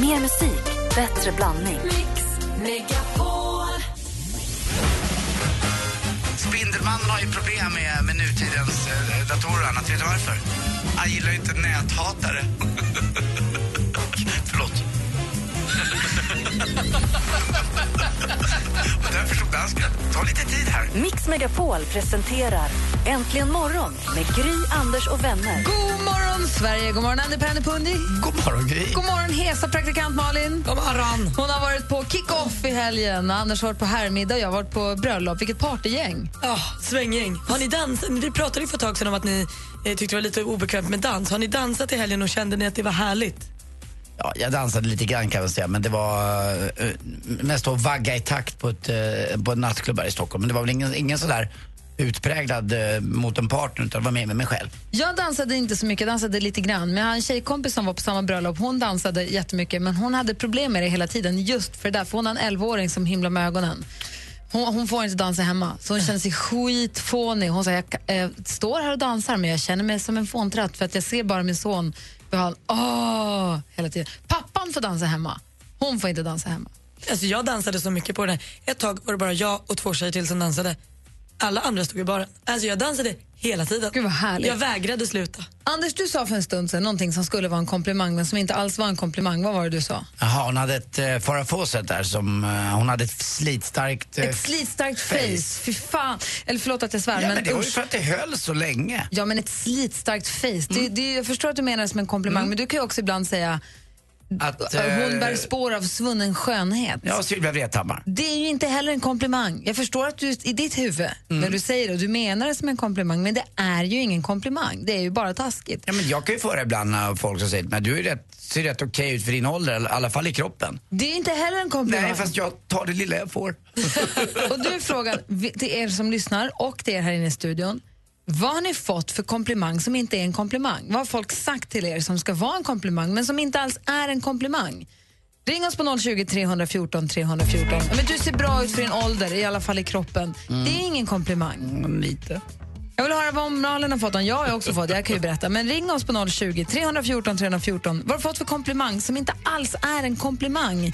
Mer musik, bättre blandning. Spindelmannen har ju problem med, med nutidens eh, datorer och annat. Vet du varför? Han gillar ju inte näthatare. och därför stod dansken. Ta lite tid här. Mix Megapol presenterar Äntligen morgon med Gry, Anders och vänner. God morgon, Sverige! God morgon, Andy Pennepundi. God morgon, Gry. God morgon, hesa praktikant Malin. God morgon. Hon har varit på kick-off i helgen. Anders har varit på herrmiddag och jag har varit på bröllop. Vilket partygäng. Ja, svänggäng. Har ni dansat? Vi pratade ju för ett tag sedan om att ni eh, tyckte det var lite obekvämt med dans. Har ni dansat i helgen och kände ni att det var härligt? Ja, jag dansade lite grann kan man säga, men det var uh, mest att vagga i takt på, ett, uh, på en nattklubb här i Stockholm. Men det var väl ingen, ingen sådär utpräglad uh, mot en partner, utan var med med mig själv. Jag dansade inte så mycket, jag dansade lite grann. Men jag har en tjejkompis som var på samma bröllop. Hon dansade jättemycket, men hon hade problem med det hela tiden just för det där. För hon har en 11-åring som himlar med ögonen. Hon, hon får inte dansa hemma, så hon känner sig skitfånig. Hon säger, jag äh, står här och dansar men jag känner mig som en fåntratt för att jag ser bara min son han, åh, hela tiden. Pappan får dansa hemma, hon får inte dansa hemma. Alltså jag dansade så mycket på det. Ett tag var det bara jag och två tjejer till som dansade. Alla andra stod i baren. Alltså jag dansade hela tiden. Gud vad härligt. Jag vägrade sluta. Anders, du sa för en stund sedan någonting som skulle vara en komplimang men som inte alls var en komplimang. Vad var det du sa? Jaha, hon hade ett uh, Farah Fawcett där som, uh, hon hade ett slitstarkt... Uh, ett slitstarkt face. face. Fy fan. Eller förlåt att jag svär. Ja, men, men det var ju för att det höll så länge. Ja, men ett slitstarkt face. Mm. Det, det, jag förstår att du menar det som en komplimang, mm. men du kan ju också ibland säga att, uh, hon bär spår av svunnen skönhet. Ja, Sylvia Vrethammar. Det är ju inte heller en komplimang. Jag förstår att du i ditt huvud, mm. när du säger det, du menar det som en komplimang, men det är ju ingen komplimang. Det är ju bara taskigt. Ja, men jag kan ju få det ibland av folk som säger att du är rätt, ser rätt okej okay ut för din ålder, i alla fall i kroppen. Det är inte heller en komplimang. Nej, fast jag tar det lilla jag får. och du frågar till er som lyssnar och till er här inne i studion, vad har ni fått för komplimang som inte är en komplimang? Vad har folk sagt till er som ska vara en komplimang men som inte alls är en komplimang? Ring oss på 020 314 314. Ja, men du ser bra ut för din ålder, i alla fall i kroppen. Mm. Det är ingen komplimang. Mm, lite. Jag vill höra vad Malin har fått. Ja, jag har också fått Jag kan ju berätta. Men ring oss på 020 314 314. Vad har du fått för komplimang som inte alls är en komplimang?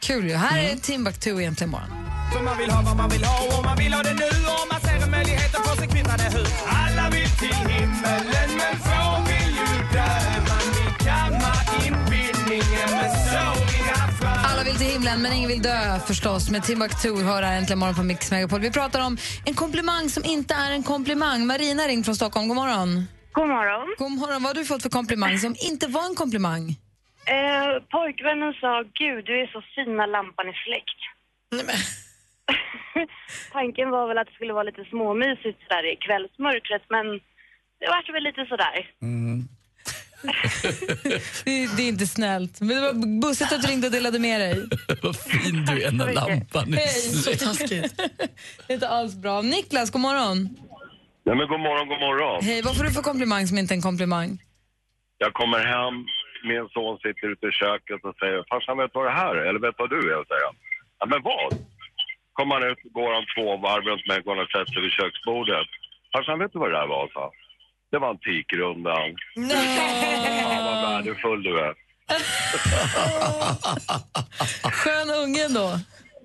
Kul ju. Här mm. är Timbuktu egentligen imorgon. För man vill ha vad man vill ha och man vill ha det nu och man möjlighet att få sig kvittade hus. Alla vill till himmelen men få vill ju dö. Man vill kamma inbildningen men så alla vill till himlen, men ingen vill dö förstås. Med Timbuktu hör här äntligen morgon på Mix Megapol. Vi pratar om en komplimang som inte är en komplimang. Marina ringt från Stockholm. God morgon. God morgon. God morgon. Vad har du fått för komplimang som inte var en komplimang? Eh, pojkvännen sa, gud du är så fin när lampan är släckt. Nej, men. Tanken var väl att det skulle vara lite småmysigt sådär i kvällsmörkret, men det vart väl lite sådär. Mm. det, det, är inte snällt. Men det var bussigt att du ringde och delade med dig. Vad fin du är när lampan är släckt. det är inte alls bra. Niklas, god morgon. Nej, men god morgon, god morgon. Hej, vad får du för komplimang som inte är en komplimang? Jag kommer hem, min son sitter ute i köket och säger farsan vet vad det här är? Eller vet vad du är? säger han. Ja, men vad? Kommer han ut, går han två varv runt mig, går och sätter sig vid köksbordet. Farsan, vet du vad det där var? sa Det var Antikrundan. Nej! Ja, vad värdefull du är. Skön unge då.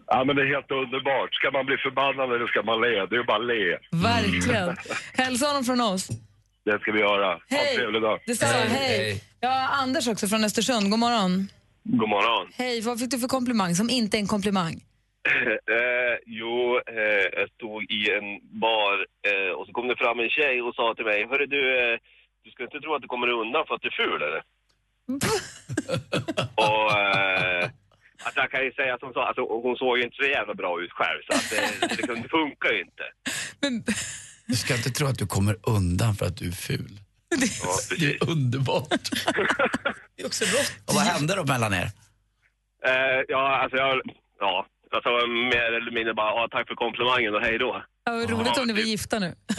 Ja, men det är helt underbart. Ska man bli förbannad eller ska man le? Det är bara att le. Verkligen. Hälsa honom från oss. Det ska vi göra. Hej. Ha en trevlig dag. Detsamma. Hej. Hej. Ja, Anders också från Östersund. God morgon. God morgon. Hej. Vad fick du för komplimang som inte är en komplimang? Eh, jo, eh, jag stod i en bar eh, och så kom det fram en tjej och sa till mig, hörru du, eh, du ska inte tro att du kommer undan för att du är ful eller? och eh, alltså jag kan ju säga som så, alltså, hon såg ju inte så jävla bra ut själv så att det, det, liksom, det funkar ju inte. Men... Du ska inte tro att du kommer undan för att du är ful. Det, ja, det är underbart. det är också rått. Och vad hände då mellan er? Eh, ja, alltså jag, ja, Alltså mer eller mindre bara, ja, tack för komplimangen och hej då. Ja, vad roligt ja, om ni var gifta nu.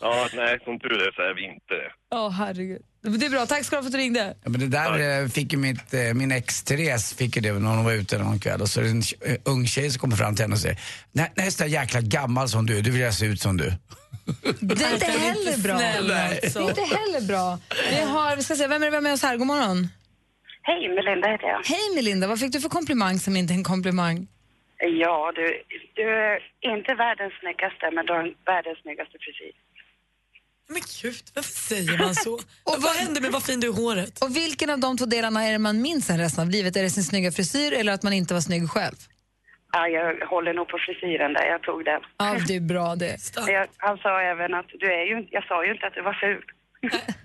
ja, nej, som tur är så är vi inte det. Åh, oh, herregud. Det är bra, tack ska du ha för att du ringde. Ja, men det där ja. Eh, fick ju mitt, eh, min ex Therese fick ju det när hon var ute någon kväll och så är det en eh, ung tjej som kommer fram till henne och säger Nej, nästa jäkla gammal som du är, du vill jag se ut som du. Det är inte heller bra. Snäll, alltså. Det är inte heller bra. Vi har, vi ska se, vem är det med oss här? God morgon. Hej, Melinda heter jag. Hej Melinda, vad fick du för komplimang som inte är en komplimang? Ja, du, du är inte världens snyggaste, men du har världens snyggaste frisyr. Men gud, varför säger man så? och vad händer med vad fin du är i håret? Och vilken av de två delarna är det man minns sen resten av livet? Är det sin snygga frisyr eller att man inte var snygg själv? Ja, jag håller nog på frisyren där, jag tog den. Ja, det är bra det. Jag, han sa även att du är ju, jag sa ju inte att du var ful.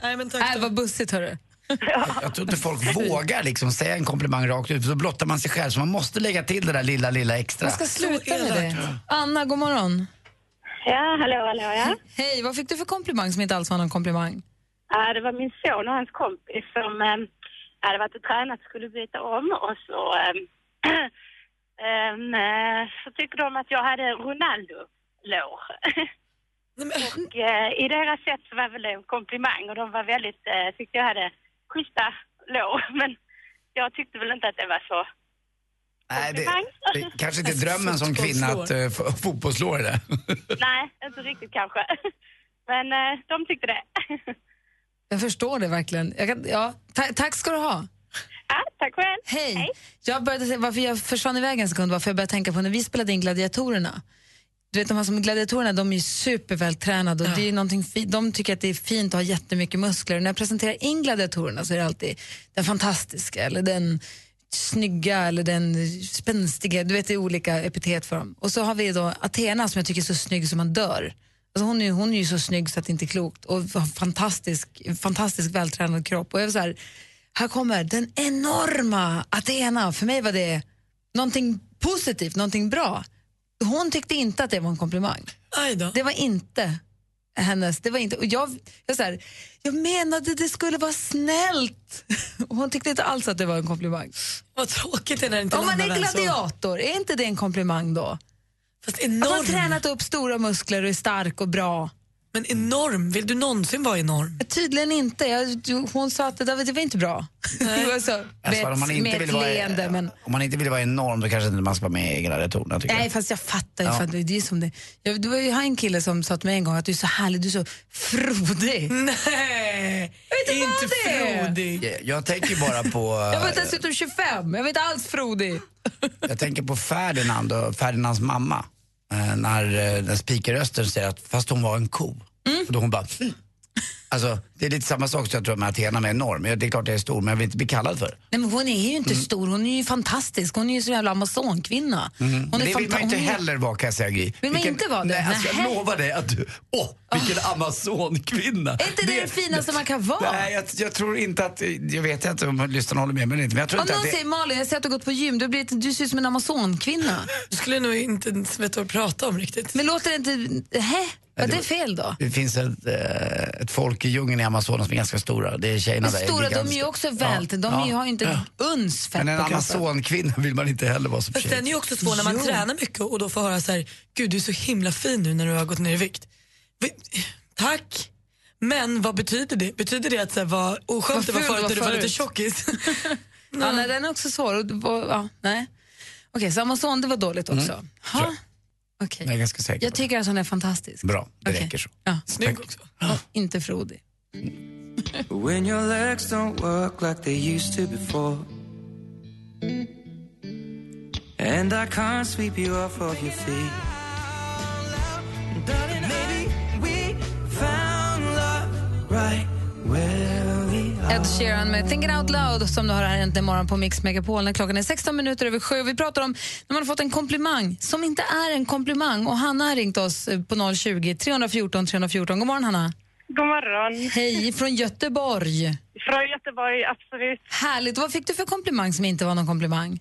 Nej, men tack Äh, vad bussigt hörru. Jag tror inte folk vågar liksom säga en komplimang rakt ut, för då blottar man sig själv. Så man måste lägga till det där lilla, lilla extra. Jag ska sluta med det. Anna, god morgon. Ja, hallå, hallå, ja. Hej, vad fick du för komplimang som inte alls var någon komplimang? Ja, det var min son och hans kompis som eh, hade varit och tränat skulle byta om och så, eh, eh, så tyckte de att jag hade Ronaldo-lår. Men, och eh, i deras sätt så var väl det en komplimang och de var väldigt, eh, tyckte jag hade schyssta lår. Men jag tyckte väl inte att det var så. Nej, det, det kanske inte är drömmen som kvinna att uh, fotbollslår är det. Nej, inte riktigt kanske. Men eh, de tyckte det. Jag förstår det verkligen. Jag kan, ja, ta- tack ska du ha. ja, tack själv. Hej. Jag började, varför jag försvann iväg en sekund var för jag började tänka på när vi spelade in Gladiatorerna. Du vet, de här som gladiatorerna de är supervältränade och det är någonting de tycker att det är fint att ha jättemycket muskler. Och när jag presenterar in gladiatorerna så är det alltid den fantastiska eller den snygga eller den spänstiga. Du vet, det är olika epitet för dem. Och så har vi då Athena som jag tycker är så snygg som man dör. Alltså hon, är, hon är ju så snygg så att det inte är klokt och har fantastisk, fantastisk vältränad kropp. Och jag var så här, här kommer den enorma Athena. För mig var det någonting positivt, någonting bra. Hon tyckte inte att det var en komplimang. Det var inte hennes. Det var inte, och jag, jag, så här, jag menade det skulle vara snällt. Och hon tyckte inte alls att det var en komplimang. Vad tråkigt det är när det inte Om man är gladiator, är inte det en komplimang då? Fast Att man har enorm. tränat upp stora muskler och är stark och bra. Men enorm, vill du någonsin vara enorm? Tydligen inte. Jag, hon sa att det, där, det var inte bra. Alltså, om, man inte vill vara, leende. Men, om man inte vill vara enorm då kanske inte man ska vara med i gladiatorerna tycker nej, jag. fast jag fattar ju. Ja. För det är som det. Jag, det var ju en kille som sa till mig en gång att du är så härlig, du är så frodig. Nej, vet inte inte frodig. Jag, jag tänker bara på... Jag var dessutom 25, jag var inte alls frodig. Jag tänker på Ferdinand och Ferdinands mamma. Eh, när eh, den spikarrösten säger att fast hon var en ko. Mm. Och då hon bara... "Mm." Alltså, det är lite samma sak som jag tror med Athena med enorm. Det är klart jag är stor men jag vill inte bli kallad för. Nej, men hon är ju Mm. inte stor, hon är ju fantastisk. Hon är ju så jävla amazonkvinna. Hon Men det vill man ju inte heller vara kan jag säga Gry. Vill man inte vara det? Nej, alltså, jag lovar dig att du... Åh, vilken amazonkvinna! Är inte det det finaste man kan vara? Nej, jag, jag tror inte att... Jag vet inte om lyssnarna håller med mig inte, men jag tror Om inte någon att det... säger Malin, jag ser att du har gått på gym, du, blir, du ser ut som en amazonkvinna. Du skulle nog inte ens veta vad du pratar om riktigt. Men låter det inte... Hä? Var det fel då? Det finns ett, eh, ett folk i djungeln i Amazonas som är ganska stora. Det är tjejerna där. stora, de är ju också vält. De Ja, har ju inte ja. uns fett Men en amazonkvinna vill man inte heller vara som Fast tjej. den är ju också svår när man Jo. tränar mycket och då får höra så här, gud du är så himla fin nu när du har gått ner i vikt. Vi- Tack! Men vad betyder det? Betyder det att så här, vad oskönt det Vad var förut du när du var lite tjockis? Ja, nej, den är också svår. Och, och, ja, nej. Okej, så Amazon, det var dåligt också. Mm. Okej. Jag är ganska säker Jag tycker att hon är fantastisk. Bra, det Okej. räcker så. Ja. Snygg också. Och inte frodig. When your legs don't work like they used to before. And I can't sweep you off of your feet. Darling, maybe we found love right. Ed Sheeran med Thinking Out Loud som du har här äntligen morgon på Mix Megapol när klockan är 16 minuter över sju. Vi pratar om när man har fått en komplimang som inte är en komplimang. Och Hanna har ringt oss eh, på 020 314 314. God morgon Hanna. God morgon. Hej från Göteborg. Från Göteborg, absolut. Härligt. Vad fick du för komplimang som inte var någon komplimang?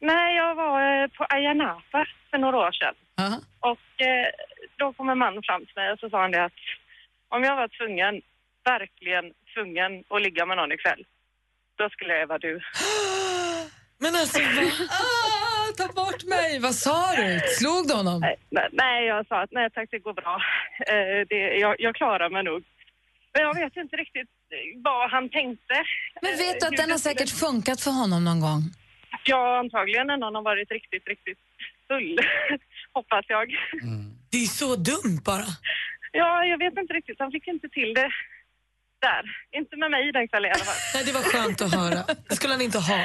Nej, jag var eh, på Ayia Napa för några år sedan. Ja. Och eh, då kom en man fram till mig och så sa han det att om jag var tvungen, verkligen tvungen att ligga med någon ikväll, då skulle jag vara du. Men alltså? Ah, ta bort mig! Vad sa du? Slog du honom? Nej, nej, nej, jag sa att nej tack, det går bra. Eh, det, jag, jag klarar mig nog. Men jag vet inte riktigt eh, vad han tänkte. Men vet du Eh, att den har säkert funkat för honom någon gång? Ja, antagligen när någon har varit riktigt, riktigt full. Hoppas jag. Det är så dumt bara. Ja, jag vet inte riktigt. Han fick inte till det. Där. Inte med mig den kvällen i alla fall. Nej, det var skönt att höra. Det skulle han inte ha.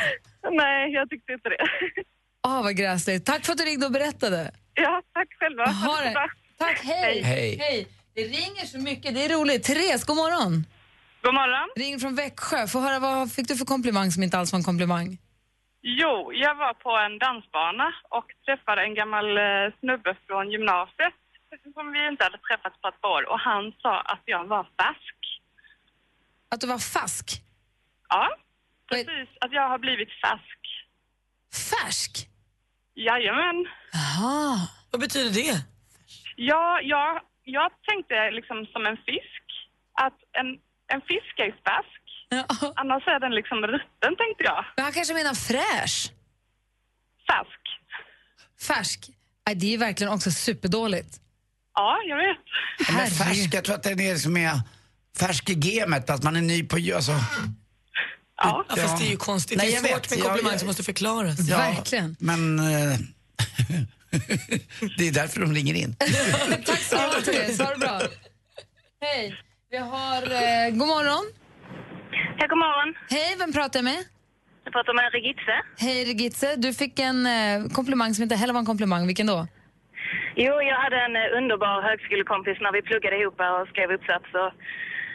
Nej, jag tyckte inte det. Åh, vad gräsligt. Tack för att du ringde och berättade. Ja, tack själva. Ha det. bra. Tack, hej. Hej. Det ringer så mycket, det är roligt. Therese, god morgon. God morgon. Ring från Växjö. Få höra, vad fick du för komplimang som inte alls var en komplimang? Jo, jag var på en dansbana och träffade en gammal eh, snubbe från gymnasiet som vi inte hade träffats på ett par år och han sa att jag var färsk. Att du var fask? Ja, precis. Att jag har blivit färsk. Färsk? Jajamän. Jaha. Vad betyder det? Ja, jag, jag tänkte liksom som en fisk. Att en, en fisk är färsk. Ja. Annars är den liksom rutten tänkte jag. Men han kanske menar fräsch? Färsk. Färsk? Nej, det är ju verkligen också superdåligt. Ja, jag vet. Men färsk, jag tror att den är som är färsk i gamet, att man är ny på... Alltså, Ja. Ja, fast det är ju konstigt. Nej, det är svårt vet. med komplimang jag- som måste förklaras. ja, Verkligen. Men... eh, det är därför de ringer in. Tack så mycket, Therese. Ha det bra. Hej. Vi har... Eh, god morgon. Hej, god morgon. Hej, vem pratar jag med? Jag pratar med Regitze. Hej, Regitze. Du fick en eh, komplimang som inte heller var en komplimang. Vilken då? Jo, jag hade en eh, underbar högskolekompis när vi pluggade ihop och skrev uppsats. Så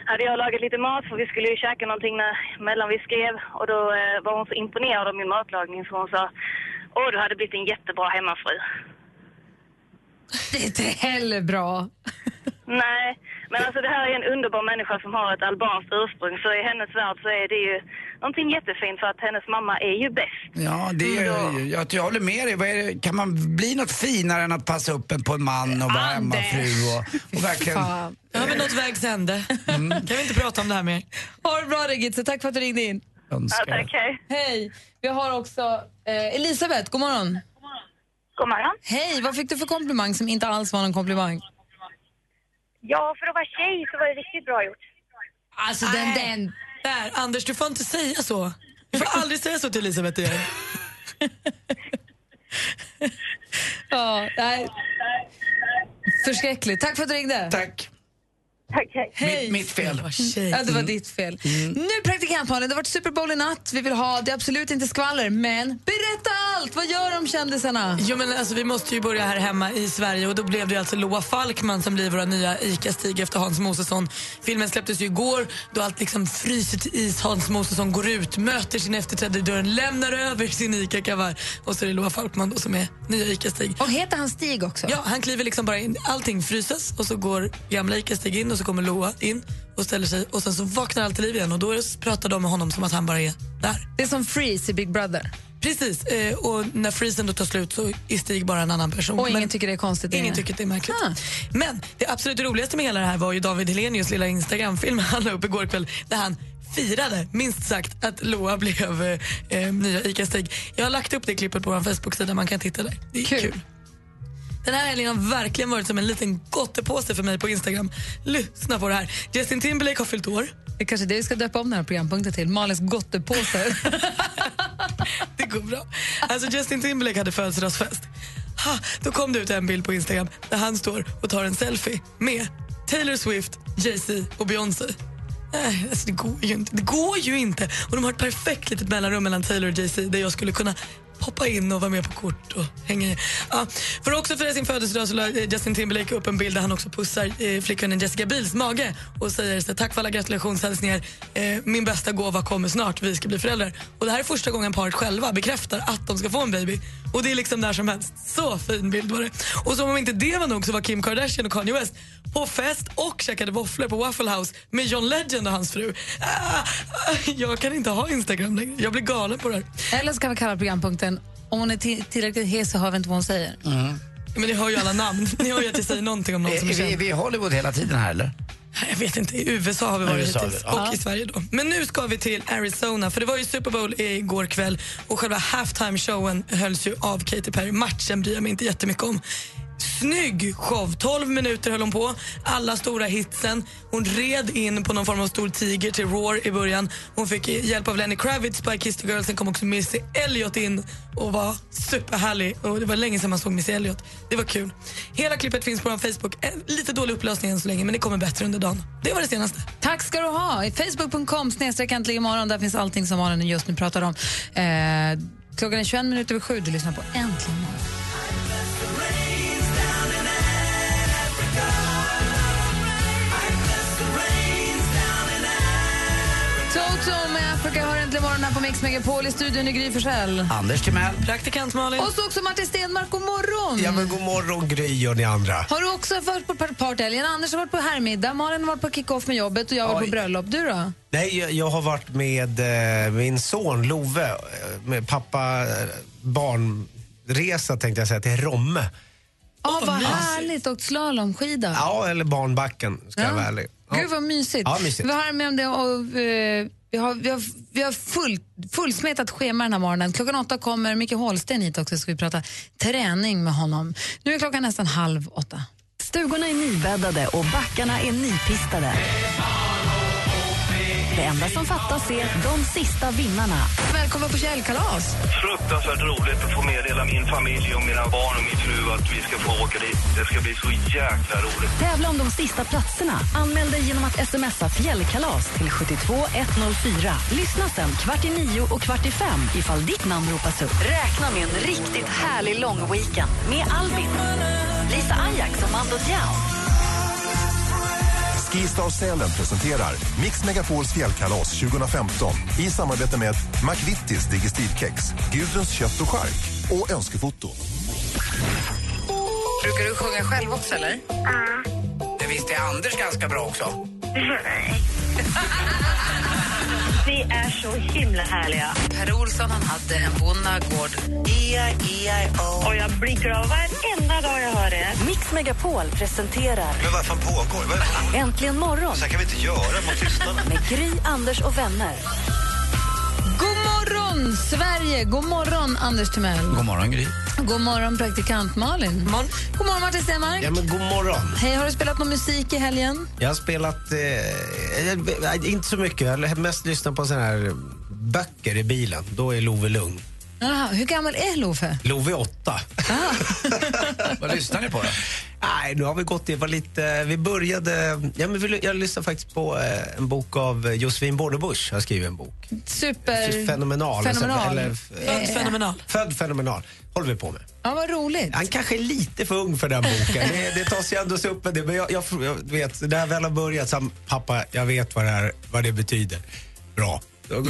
hade jag lagat lite mat för vi skulle ju käka någonting när, mellan vi skrev. Och då eh, var hon så imponerad av min matlagning så hon sa Åh, du hade blivit en jättebra hemmafru. Det är inte heller bra. Nej, men alltså det här är en underbar människa som har ett albanskt ursprung. Så i hennes värld så är det ju någonting jättefint för att hennes mamma är ju bäst. Ja, det är, jag, jag håller med dig. Vad är det, kan man bli något finare än att passa upp en på en man och vara hemmafru och, och verkligen... Fan. Nu har vi nått vägs ände. Kan vi inte prata om det här mer? Ha det bra, Regitze. Tack för att du ringde in. Ja, önskar. tack, hej. Hej. Vi har också eh, Elisabeth. God morgon. God morgon. Hej. Vad fick du för komplimang som inte alls var någon komplimang? Ja, för att vara tjej så var det riktigt bra gjort. Alltså, den, Nej. den. Där, Anders, du får inte säga så. Du får aldrig säga så till Elisabeth igen. Ja, nej. Förskräckligt. Tack för att du ringde. Tack. Tack, hej. Hej. Mitt, mitt fel. Ja, det var ditt fel. Nu praktikant Malin, det har varit Super Bowl i natt. Vi vill ha, det är absolut inte skvaller, men berätta allt! Vad gör de kändisarna? Jo, men alltså, vi måste ju börja här hemma i Sverige och då blev det alltså Loa Falkman som blir vår nya ICA-Stig efter Hans Mosesson. Filmen släpptes ju igår då allt liksom fryser till is. Hans Mosesson går ut, möter sin efterträdare i dörren, lämnar över sin ICA-kavaj och så är det Loa Falkman då som är nya ICA-Stig. Och heter han Stig också? Ja, han kliver liksom bara in. Allting fryses och så går gamla ICA-Stig in och så kommer Loa in och ställer sig och sen så vaknar allt till liv igen och då pratar de med honom som att han bara är där. Det är som Freeze i Big Brother. Precis, eh, och när freezen då tar slut så är Stig bara en annan person. Och ingen Men- tycker det är konstigt. Ingen längre. tycker det är märkligt. Ah. Men det absolut roligaste med hela det här var ju David Helenius lilla Instagramfilm han la upp igår kväll där han firade, minst sagt, att Loa blev eh, eh, nya ICA-Stig. Jag har lagt upp det klippet på vår Facebook-sida, man kan titta där. Det är Kul. kul. Den här helgen har verkligen varit som en liten gottepåse för mig på Instagram. Lyssna på det här. Justin Timberlake har fyllt år. Det kanske det vi ska döpa om den här programpunkten till. Malins gottepåse. Det går bra. Alltså Justin Timberlake hade födelsedagsfest. Ha, då kom det ut en bild på Instagram där han står och tar en selfie med Taylor Swift, Jay-Z och Beyoncé. Nej, alltså det går ju inte. Det går ju inte. Och de har ett perfekt litet mellanrum mellan Taylor och Jay-Z där jag skulle kunna hoppa in och vara med på kort och hänga i. Ja, för att också fira sin födelsedag så la eh, Justin Timberlake upp en bild där han också pussar eh, flickvännen Jessica Biels mage och säger så, här, tack för alla gratulationshälsningar. Eh, min bästa gåva kommer snart, vi ska bli föräldrar. Och det här är första gången paret själva bekräftar att de ska få en baby. Och det är liksom när som helst. Så fin bild var det. Och som om inte det var nog så var Kim Kardashian och Kanye West på fest och käkade våfflor på Waffle House med John Legend och hans fru. Ah, jag kan inte ha Instagram längre. Jag blir galen på det här. Eller så kan vi kalla programpunkten om hon är ti- tillräckligt hes så hör vi inte vad hon säger. Men ni hör ju alla namn. Ni hör ju att jag säger någonting om någon Är, som är, är vi, är vi i Hollywood hela tiden här eller? Jag vet inte, i USA har vi varit USA, hittills. ja. Och i Sverige då. Men nu ska vi till Arizona, för det var ju Super Bowl igår kväll och själva halftime showen hölls ju av Katy Perry. Matchen bryr jag mig inte jättemycket om. Snygg show. 12 minuter höll hon på. Alla stora hitsen. Hon red in på någon form av stor tiger till Roar i början. Hon fick hjälp av Lenny Kravitz på I Kissed Girl. Sen kom också Missy Elliott in och var superhärlig. Och det var länge sedan man såg Missy Elliott. Det var kul. Hela klippet finns på vår Facebook. Eh, lite dålig upplösning än så länge, men det kommer bättre under dagen. Det var det senaste. Tack ska du ha. Facebook.com snedstreck äntligen imorgon. Där finns allting som Malin just nu pratar om. Eh, klockan är 21 minuter över sju. Du lyssnar på Äntligen morgon. Toto med Africa hör äntligen morgon här på Mix Megapol i studion i Gry Forssell. Anders Timell. Praktikant Malin. Och så också Martin Stenmark, god morgon! Ja, men god morgon Gry och ni andra. Har du också varit på par- partyhelgen? Anders har varit på herrmiddag, Malin har varit på kick-off med jobbet och jag har varit på bröllop. Du då? Nej, jag, jag har varit med eh, min son Love, eh, med pappa eh, barnresa tänkte jag säga, till Romme. Ja, vad härligt. Åkt slalomskida. Ja, eller barnbacken ska jag vara ärlig. Gud vad mysigt. Ja, mysigt. Vi har med om det och eh, vi har, vi har, vi har full, fullsmetat schema den här morgonen. Klockan åtta kommer Micke Hållsten hit också ska vi prata träning med honom. Nu är klockan nästan halv åtta. Stugorna är nybäddade och backarna är nypistade. Det enda som fattas är de sista vinnarna. Välkommen på källkalas. fruktansvärt roligt att få meddela min familj och mina barn och min fru att vi ska få åka dit. Det ska bli så jäkla roligt. Tävla om de sista platserna. Anmäl dig genom att smsa fjällkalas till 72104. Lyssna sen kvart i nio och kvart i fem ifall ditt namn ropas upp. Räkna med en riktigt härlig lång weekend med Albin, Lisa Ajax och Mando Diao. Skistar Sälen presenterar Mix Megapols fjällkalas 2015 i samarbete med McVittys Digestivkex, Gudruns kött och chark och Önskefoto. Brukar du sjunga själv också eller? Det visste Anders ganska bra också. Vi är så himla härliga. Per Olsson han hade en bonnagård. E-I-E-I-O. Och jag blir glad varenda dag jag hör det. Mix Megapol presenterar Men vad fan pågår? Vad- Äntligen morgon Så här kan vi inte göra mot tystarna. med Gry, Anders och vänner. God morgon, Sverige! God morgon, Anders Timell. God morgon Gry. God morgon, praktikant Malin. Morgon. God morgon, Martin Stenmark. Ja, men god morgon. Hej, har du spelat någon musik i helgen? Jag har spelat, eh, eh, inte så mycket, jag har mest lyssnat på såna här böcker i bilen. Då är Love lugn. Aha, hur gammal är Love? Love är åtta. Vad lyssnar ni på då? Nej, nu har vi gått, det var lite, vi började, ja, men vi, jag lyssnade faktiskt på eh, en bok av Josefin Bornebusch, har skrivit en bok. Super... Fenomenal. Fenomenal. Eller, Eh, Född fenomenal. Född fenomenal, håller vi på med. Ja, vad roligt. Han kanske är lite för ung för den boken. Det, det tas ju ändå sig upp med det. Men jag, jag, jag vet, när jag väl har börjat, så han, pappa, jag vet vad det, här, vad det betyder. Bra. Gud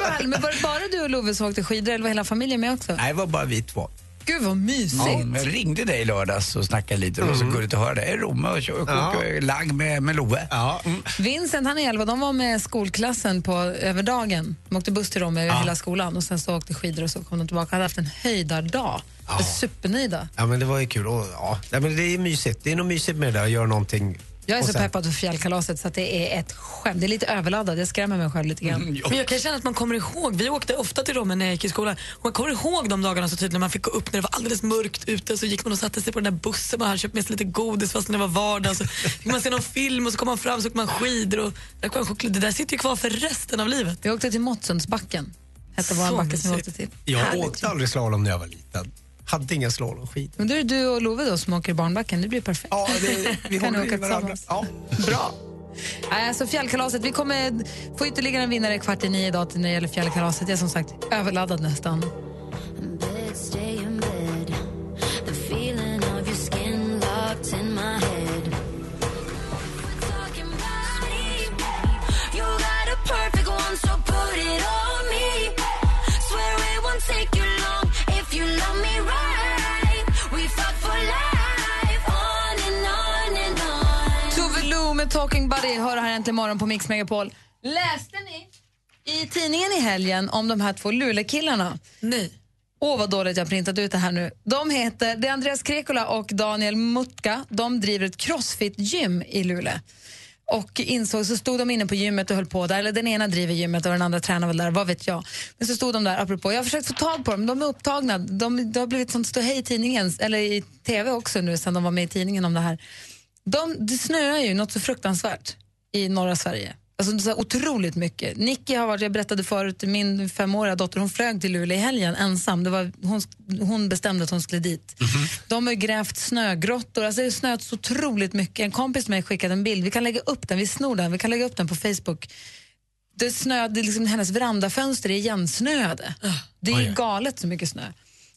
vad. Men var det bara du och Love som åkte skidor eller var hela familjen med också? Nej, det var bara vi två. Gud vad mysigt. Ja, jag ringde dig i lördags och snackade lite. Det var så gulligt att höra dig. Romme och kö- Ja. och lag med, med Love. Ja. Mm. Vincent han är 11, de var med skolklassen på över dagen. De åkte buss till dem över hela skolan och sen så åkte skidor och så kom de tillbaka. hade haft en höjdardag. Ja. Supernöjda. ja, men det var ju kul. Och, ja. Men det är mysigt. Det är nog mysigt med det där, att göra någonting. Jag är Och så sen- peppad för fjällkalaset så att det är ett skämt. Det är lite överladdat, jag skrämmer mig själv lite grann. Men jag kan känna att man kommer ihåg, vi åkte ofta till Romme när jag gick i skolan, och man kommer ihåg de dagarna så tydligt när man fick gå upp när det var alldeles mörkt ute så gick man och satte sig på den där bussen man hade köpt med sig lite godis fast det var vardag. Så fick man se någon film och så kom man fram så åkte man skidor och där kom choklad. Det där sitter ju kvar för resten av livet. Vi åkte till Måttsundsbacken, hette vår backe som vi åkte till. Jag Härligt. åkte aldrig slalom när jag var liten. Hade inga slalomskidor. Men då är det du och Love då som åker barnbacken, det blir perfekt. Ja, det, vi Kan i åka varandra. tillsammans? Ja. Bra. Alltså fjällkalaset, vi kommer få ytterligare en vinnare kvart i nio idag till när det gäller fjällkalaset. Jag är som sagt överladdad nästan. Talking Buddy hör här äntligen morgon på Mix Megapol. Läste ni i tidningen i helgen om de här två Luleå-killarna? Nej. Åh, vad dåligt jag har printat ut det här nu. De heter, det är Andreas Krekola och Daniel Mutka. De driver ett crossfit-gym i Luleå. och insåg, så stod de inne på gymmet och höll på där, eller den ena driver gymmet och den andra tränar väl där, vad vet jag. Men så stod de där, apropå, jag har försökt få tag på dem, de är upptagna, de, det har blivit sånt ståhej i tidningen, eller i tv också nu sen de var med i tidningen om det här. De, det snöar ju något så fruktansvärt i norra Sverige. Alltså så otroligt mycket. Nicky har varit, jag berättade förut, min femåriga dotter hon flög till Luleå i helgen ensam. Det var, hon, hon bestämde att hon skulle dit. De har grävt snögrottor, alltså det har snöat så otroligt mycket. En kompis med mig skickade en bild, vi kan lägga upp den, vi snor den, vi kan lägga upp den på Facebook. Det snöade, liksom, hennes verandafönster är igensnöade. Det är galet så mycket snö.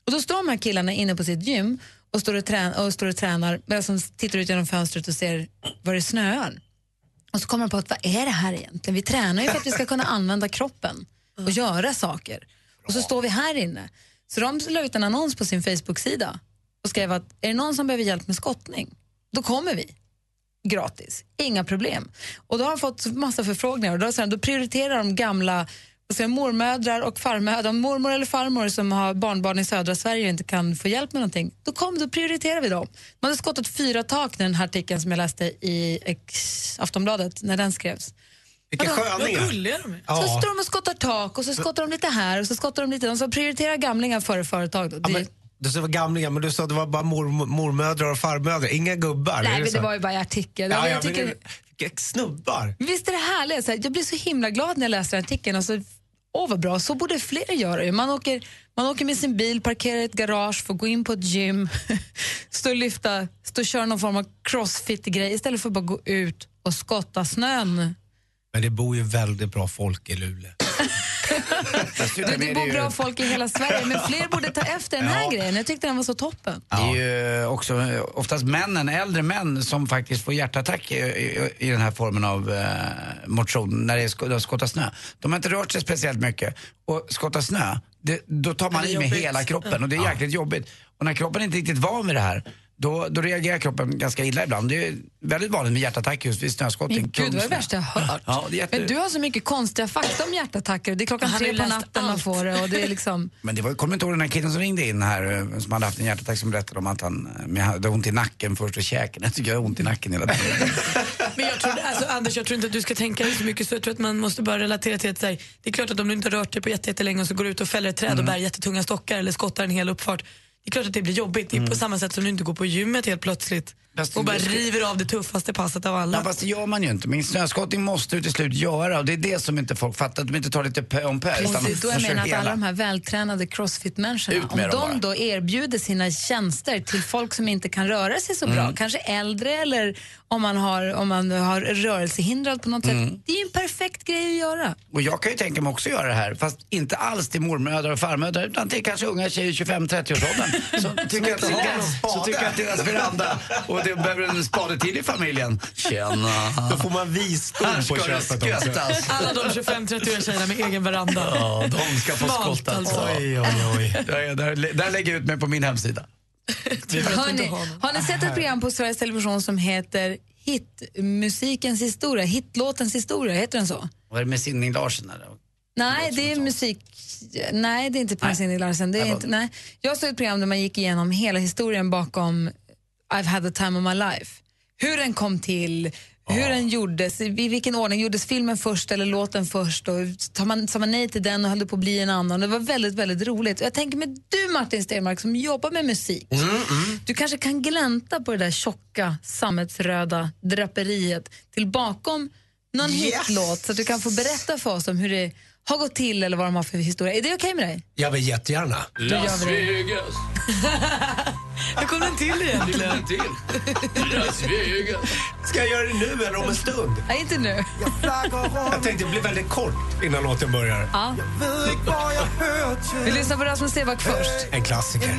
Och då står de här killarna inne på sitt gym och står och, trän och, står och tränar medan som tittar ut genom fönstret och ser var det snöar. Och så kommer de på att vad är det här egentligen? Vi tränar ju för att vi ska kunna använda kroppen och göra saker. Och så står vi här inne. Så de la ut en annons på sin Facebook-sida och skrev att är det någon som behöver hjälp med skottning, då kommer vi. Gratis, inga problem. Och då har de fått massa förfrågningar och då, då prioriterar de gamla jag, mormödrar och farmödrar, om mormor eller farmor som har barnbarn i södra Sverige och inte kan få hjälp med någonting, då, kom, då prioriterar vi dem. Man hade skottat fyra tak när den här artikeln som jag läste i Aftonbladet, när den skrevs. Vilka sköningar. Vad gulliga de är. Så Ja. står de och skottar tak och så skottar de lite här och så skottar de lite. De ska prioritera gamlingar före företag. Då. Ja, Det- men, du sa gamlingar, men du sa att det var bara mor, mormödrar och farmödrar, inga gubbar. Nej, men så? det var ju bara i artikeln. Ja, ja, jag snubbar. Visst är det härligt? Så här, jag blir så himla glad när jag läser artikeln. Alltså, åh vad bra, så borde fler göra. Man åker, man åker med sin bil, parkerar i ett garage, får gå in på ett gym, stå och lyfta, stå och köra någon form av crossfit-grej istället för att bara gå ut och skotta snön. Men det bor ju väldigt bra folk i Luleå. Dessutom Det, bor bra folk i hela Sverige, men fler borde ta efter den här Ja. grejen. Jag tyckte den var så toppen. Det är ju också oftast männen, äldre män som faktiskt får hjärtattack i, i, i den här formen av eh, motion när det är sk- de skottar snö. De har inte rört sig speciellt mycket och skottar snö, det, då tar man i med jobbigt. hela kroppen och det är jäkligt jobbigt. Och när kroppen inte är riktigt van vid det här då, då reagerar kroppen ganska illa ibland. Det är väldigt vanligt med hjärtattack just vid snöskottning. Men gud, det var det värsta jag hört. Ja, jätte... Men du har så mycket konstiga fakta om hjärtattacker. Det är klockan har tre på natten man allt. får det. Och det är liksom... Men det var, kommer inte ihåg den här killen som ringde in här eh, som hade haft en hjärtattack som berättade om att han eh, hade ont i nacken först och käken. Jag tycker jag har ont i nacken hela tiden. Men jag tror, alltså, Anders, jag tror inte att du ska tänka dig så mycket så jag tror att man måste bara relatera till att här, det är klart att om du inte har rört dig på jätte- jättelänge och så går du ut och fäller ett träd och bär jättetunga stockar eller skottar en hel uppfart. Det är klart att det blir jobbigt. Det är på samma sätt som du inte går på gymmet helt plötsligt Fast och bara det ska- river av det tuffaste passet av alla. Ja, fast det gör man ju inte. Men snöskottning måste du till slut göra och det är det som inte folk fattar. Att de inte tar lite pö om pö. Är då jag menar att hela. alla de här vältränade crossfit-människorna, om de bara. då erbjuder sina tjänster till folk som inte kan röra sig så bra, Mm. kanske äldre eller om man har, om man har rörelsehindrad på något Mm. sätt. Det är ju en perfekt grej att göra. Och jag kan ju tänka mig också göra det här, fast inte alls till mormödrar och farmödrar utan till kanske unga tjejer i 25-30-årsåldern. Så tycker, att deras, så tycker jag att deras veranda och det behöver en spade till i familjen. Tjena! Då får man visdom Här på köpet också. Alla de 25-30-åriga tjejerna med egen veranda. Ja, de ska få Smalt, alltså. Oj, oj, oj. Där, där, där lägger jag ut mig på min hemsida. Hörni, har ni sett ett program på Sveriges Television som heter Hitmusikens historia, hitlåtens historia, heter den så? Vad är det med Sinning Larsen? Eller? Nej, det är musik... Nej, det är inte Prince Indy Larsen. Det är inte, nej. Jag såg ett program där man gick igenom hela historien bakom I've had the time of my life. Hur den kom till, hur den gjordes, i vilken ordning. Gjordes filmen först eller låten först? Och tar man, sa man nej till den och höll det på att bli en annan. Det var väldigt, väldigt roligt. Och jag tänker med du Martin Stenmark som jobbar med musik. Du kanske kan glänta på det där tjocka sammetsröda draperiet till bakom någon Yes! hitlåt så att du kan få berätta för oss om hur det har gått till eller vad de har för historia. Är det okej med dig? Jag vill jättegärna. Det. Vegas, Hur kom den till egentligen? till. Las Vegas. Ska jag göra det nu eller om en stund? Nej, inte nu. Jag tänkte det blir väldigt kort innan låten börjar. Ja. Vi lyssnar på Rasmus Seback först. En klassiker.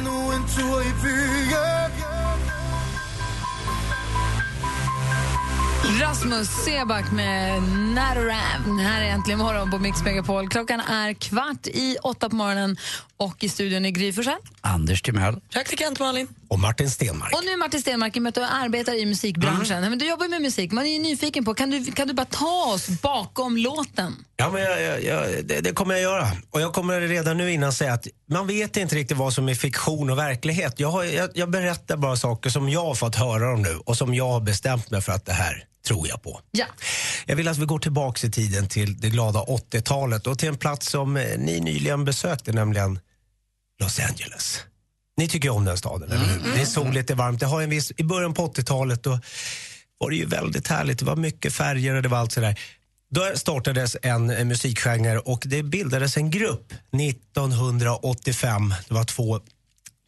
Rasmus Seback med Nataram. Här är äntligen morgon på Mix Megapol. Klockan är kvart i åtta på morgonen och i studion är Gry Forssell. Anders Timell. Praktikant Malin. Och Martin Stenmark. Och nu Martin Stenmark, i och med att du arbetar i musikbranschen. Men du jobbar med musik. Man är ju nyfiken på, kan du, kan du bara ta oss bakom låten? Ja, men jag, jag, jag, det, det kommer jag göra. Och jag kommer redan nu innan säga att man vet inte riktigt vad som är fiktion och verklighet. Jag, har, jag, jag berättar bara saker som jag har fått höra om nu och som jag har bestämt mig för att det här tror jag på. Ja. Jag vill att vi går tillbaka i tiden till det glada 80-talet och till en plats som eh, ni nyligen besökte, nämligen Los Angeles. Ni tycker om den staden, eller hur? Det är soligt, det är varmt. Det har en viss, I början på 80-talet då var det ju väldigt härligt. Det var mycket färger och det var allt sådär. Då startades en, en musikgenre och det bildades en grupp 1985. Det var två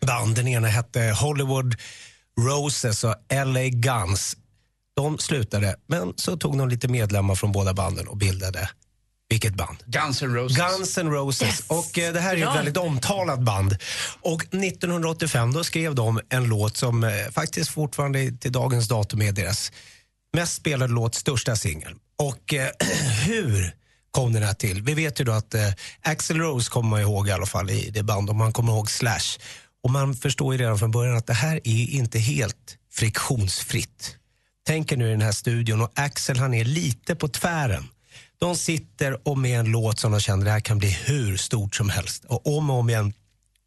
band. Den ena hette Hollywood Roses och LA Guns. De slutade, men så tog de lite medlemmar från båda banden och bildade vilket band? Guns N' Roses. Guns N' Roses. Och eh, det här är ju ett Bra. väldigt omtalat band. Och 1985 då skrev de en låt som eh, faktiskt fortfarande till dagens datum är deras mest spelade låt, största singel. Och eh, hur kom den här till? Vi vet ju då att eh, Axl Rose kommer man ihåg i alla fall i det band och man kommer ihåg Slash. Och man förstår ju redan från början att det här är inte helt friktionsfritt. Tänk er nu i den här studion och Axel han är lite på tvären. De sitter och med en låt som de känner det här kan bli hur stort som helst. Och om och om igen,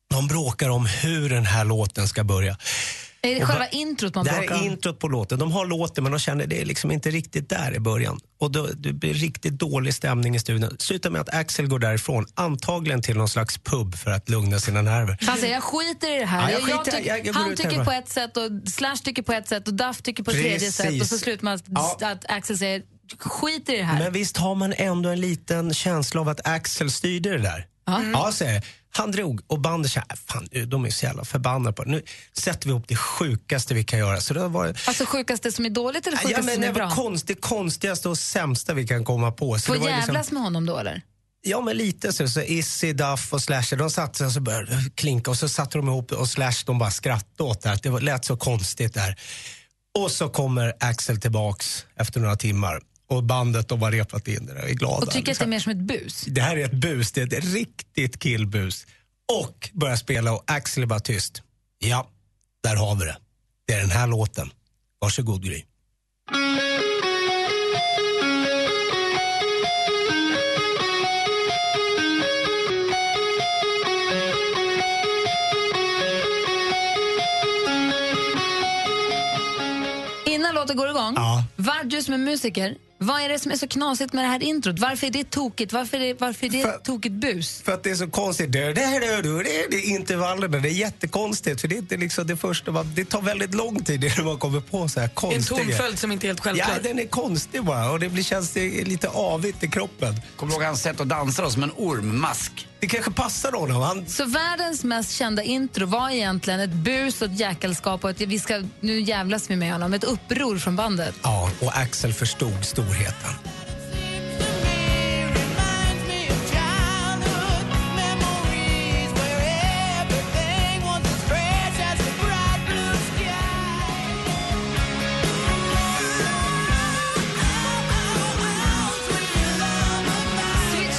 de bråkar om hur den här låten ska börja. Är det Och själva va- introt man Det här bråkar är om? introt på låten. De har låten men de känner det är liksom inte riktigt där i början. Och då, det blir riktigt dålig stämning i studion. Slutar med att Axel går därifrån, antagligen till någon slags pub för att lugna sina nerver. Han säger jag skiter i det här. Ja, jag Jag- skiter- tyck- jag- jag går han tycker på ett sätt och Slash tycker på ett sätt och Duff tycker på ett tredje sätt och så slutar man Ja. att Axel säger skiter i det här. Men visst har man ändå en liten känsla av att Axel styrde det där? Ja. Ja, säger jag. Han drog och bandet sa, fan de är så jävla förbannade på det. Nu sätter vi ihop det sjukaste vi kan göra. Så det var Alltså sjukaste som är dåligt eller Ja, sjukaste men som det är bra? konst, det konstigaste och sämsta vi kan komma på. Så Får det var jävlas liksom, med honom då eller? Ja, men lite så. så Izzy, Duff och Slash, de satte sig och så började klinka och så satte de ihop och Slash de bara skrattade åt det. här. Det lät så konstigt där. Och så kommer Axel tillbaks efter några timmar och bandet de har repat in det där. Är glada. Och tycker att det är mer som ett bus? Det här är ett bus, det är ett riktigt killbus. Och börjar spela och Axel är bara tyst. Ja, där har vi det. Det är den här låten. Varsågod Gry. Innan låten går igång, Ja. du som är musiker, vad är det som är så knasigt med det här introt? Varför är det tokigt? Varför är det, varför är det ett tokigt bus? För att det är så konstigt. Det, det, det, det, det, det är intervallerna. Det är jättekonstigt. För det är inte liksom det första. man- Det tar väldigt lång tid innan man kommer på så här En konstiga tonföljd som inte är helt självklar. Ja, den är konstig bara. Och det blir, känns det lite avigt i kroppen. Kommer du ihåg hans sätt att dansa då, som en ormmask? Det kanske passar honom. Han, Så världens mest kända intro var egentligen ett bus och ett jäkelskap och ett, vi ska, nu jävlas vi med honom, ett uppror från bandet. ja, och Axel förstod storheten.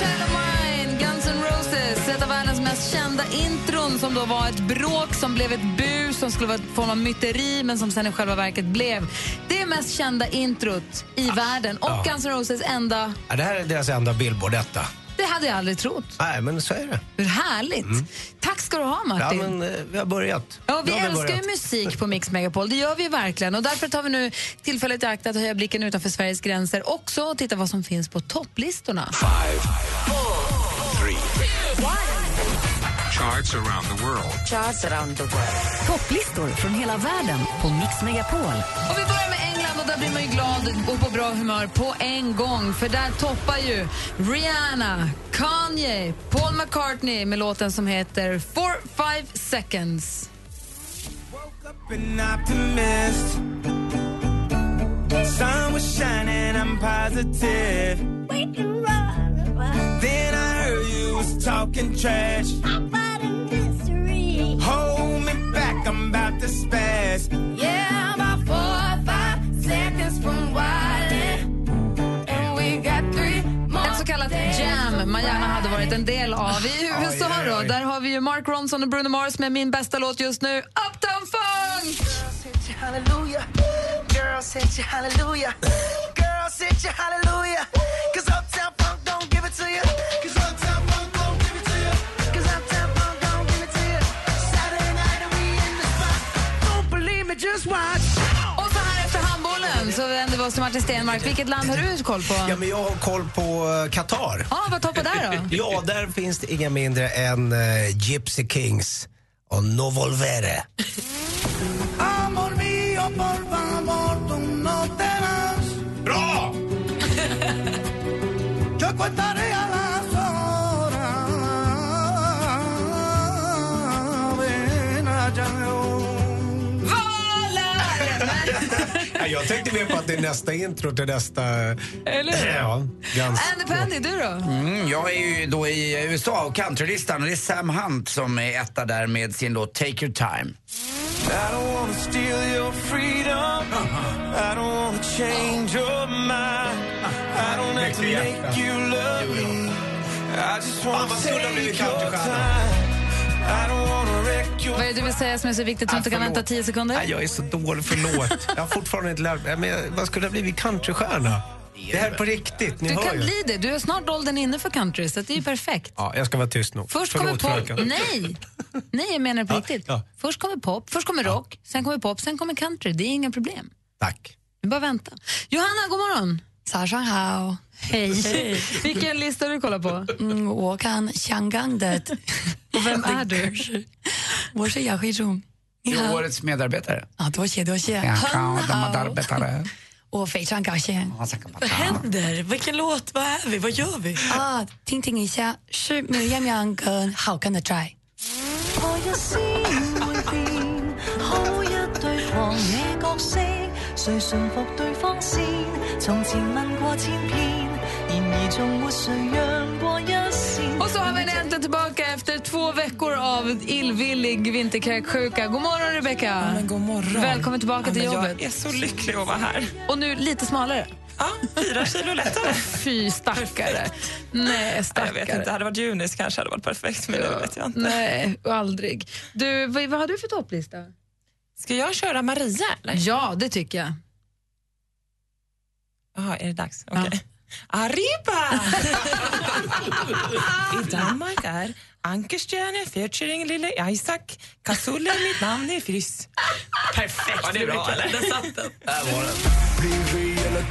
Child of Mine, Guns N' Roses, ett av världens mest kända intron som då var ett bråk som blev ett bus som skulle vara en form av myteri men som sen i själva verket blev mest kända introt i världen och Ja. Guns N' Roses enda. Ja, det här är deras enda billboard detta. Det hade jag aldrig trott. Nej, men så är det. Hur härligt! Tack ska du ha Mm. Ja, Martin. men eh, vi har börjat. Ja, vi älskar ju börjat. musik på Mix Megapol, det gör vi verkligen. Och därför tar vi nu tillfället i akt att höja blicken utanför Sveriges gränser också och titta vad som finns på topplistorna. Charts around the world. Charts around the world. Topplistor från hela världen på Mix Megapol. Och vi börjar med England och där blir man ju glad och på bra humör på en gång. För där toppar ju Rihanna, Kanye, Paul McCartney med låten som heter For Five Seconds. an optimist. Sun was shining, I'm positive. Then I heard you was talking trash. Back, I'm about to spaz. Yeah, about four or five seconds from wildin'. And we got three Ett så kallat jam man gärna hade varit en del av. I USA Oj, oj, då, där har vi ju Mark Ronson och Bruno Mars med min bästa låt just nu, Uptown Funk! Girl, set you hallelujah. Girl, set you hallelujah. Cause Uptown Funk don't give it to you. Just watch. Och så här efter handbollen så vänder vi oss till Martin Stenmark. Vilket land har du koll på? Ja, men jag har koll på eh, Qatar. Ja, vad toppar där då? Ja, där finns det inga mindre än eh, Gypsy Kings och No Ja, jag tänkte mer på att det är nästa intro till nästa... Eller hur? Ja, ganska... Andy Pandy, du då? Mm, jag är ju då i USA och countrylistan och det är Sam Hunt som är etta där med sin låt Take Your Time. I don't wanna steal your freedom. I don't wanna change your mind. I don't have to make you love me. I just wanna vad skulle ha blivit your countrystjärna. time. I don't wanna Vad är det du vill säga som är så viktigt att du inte kan vänta 10 sekunder? Nej, jag är så dålig, förlåt. Jag har fortfarande inte lärt mig. Men vad skulle jag blivit countrystjärna? Det här är på riktigt, ni Du hör kan ju. bli det. Du är snart åldern inne för country, så det är ju perfekt. Ja, jag ska vara tyst nu. Först Förlåt, kommer pop. fröken. Nej! Nej, jag menar på riktigt. ja. Först kommer pop, först kommer rock, sen kommer pop, sen kommer country. Det är inga problem. Tack. Vi bara vänta. Johanna, god morgon. Sashan Hao. Hej. Vilken lista du kollar på? Mm, Wokan Changandet. Och vem är du? Woshi Yashizhung. Det är årets medarbetare. Ja, då ser, då medarbetare. Och Feichang Gaxian. Vad händer? Vilken låt? Vad är vi? Vad gör vi? Ah, ting ting isha, shi mu yang yang gen hao kan de zai. 谁驯服对方先？从前问过千遍，然而仲没谁让过一线。 Och så har vi henne äntligen tillbaka efter två veckor av illvillig vinterkräksjuka. God morgon, Rebecca. Men god morgon. Välkommen tillbaka till Ja, men jobbet. Jag är så lycklig att vara här. Och nu lite smalare. Ja, fyra kilo lättare. Fy stackare. Nej, Jag stackare. vet inte, hade det varit Junis kanske hade varit perfekt, men det vet jag inte. Nej, aldrig. Du, vad, vad har du för topplista? Ska jag köra Maria eller? Ja, det tycker jag. Jaha, är det dags? Okej. Arriba! I Danmark är Ankerstjärne featuring lille Isaac. Kasulle är mitt namn är Friss. Perfekt! Var det bra eller? Där satt den. Bliv rig eller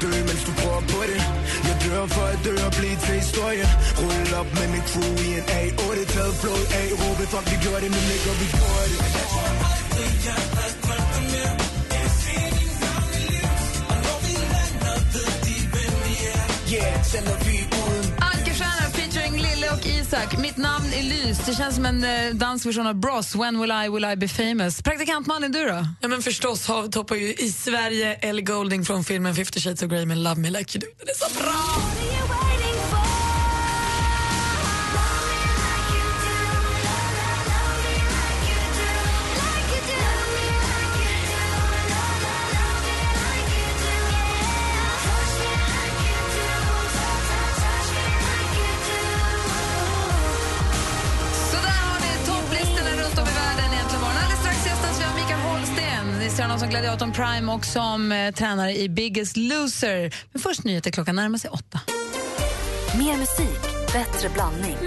dö mens du prøver på det Jeg dør for at dø og blive til historien. Rulle op med min crew i en A8 Taget blod af, råbe fuck vi gjorde det, nu ligger vi gjorde det. Yeah, sender vi uden Isak. Mitt namn är Lys. Det känns som en eh, dansversion av Bros. When will I, will I be famous? Praktikant Malin, du då? Ja, men förstås har, toppar ju i Sverige Ellie Golding från filmen 50 shades of Grey med Love me like you do. Den är så bra! Som Gladiatorn Prime och som eh, tränare i Biggest Loser. Men först nyheter klockan närmar sig åtta. Mer musik, bättre blandning.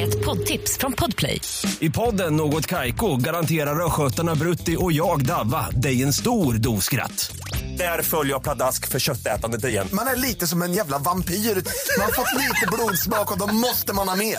Ett poddtips från Podplay. I podden Något Kaiko garanterar östgötarna Brutti och jag, Davva, dig en stor dos skratt. Där följer jag pladask för köttätandet igen. Man är lite som en jävla vampyr. Man har fått lite blodsmak och då måste man ha mer.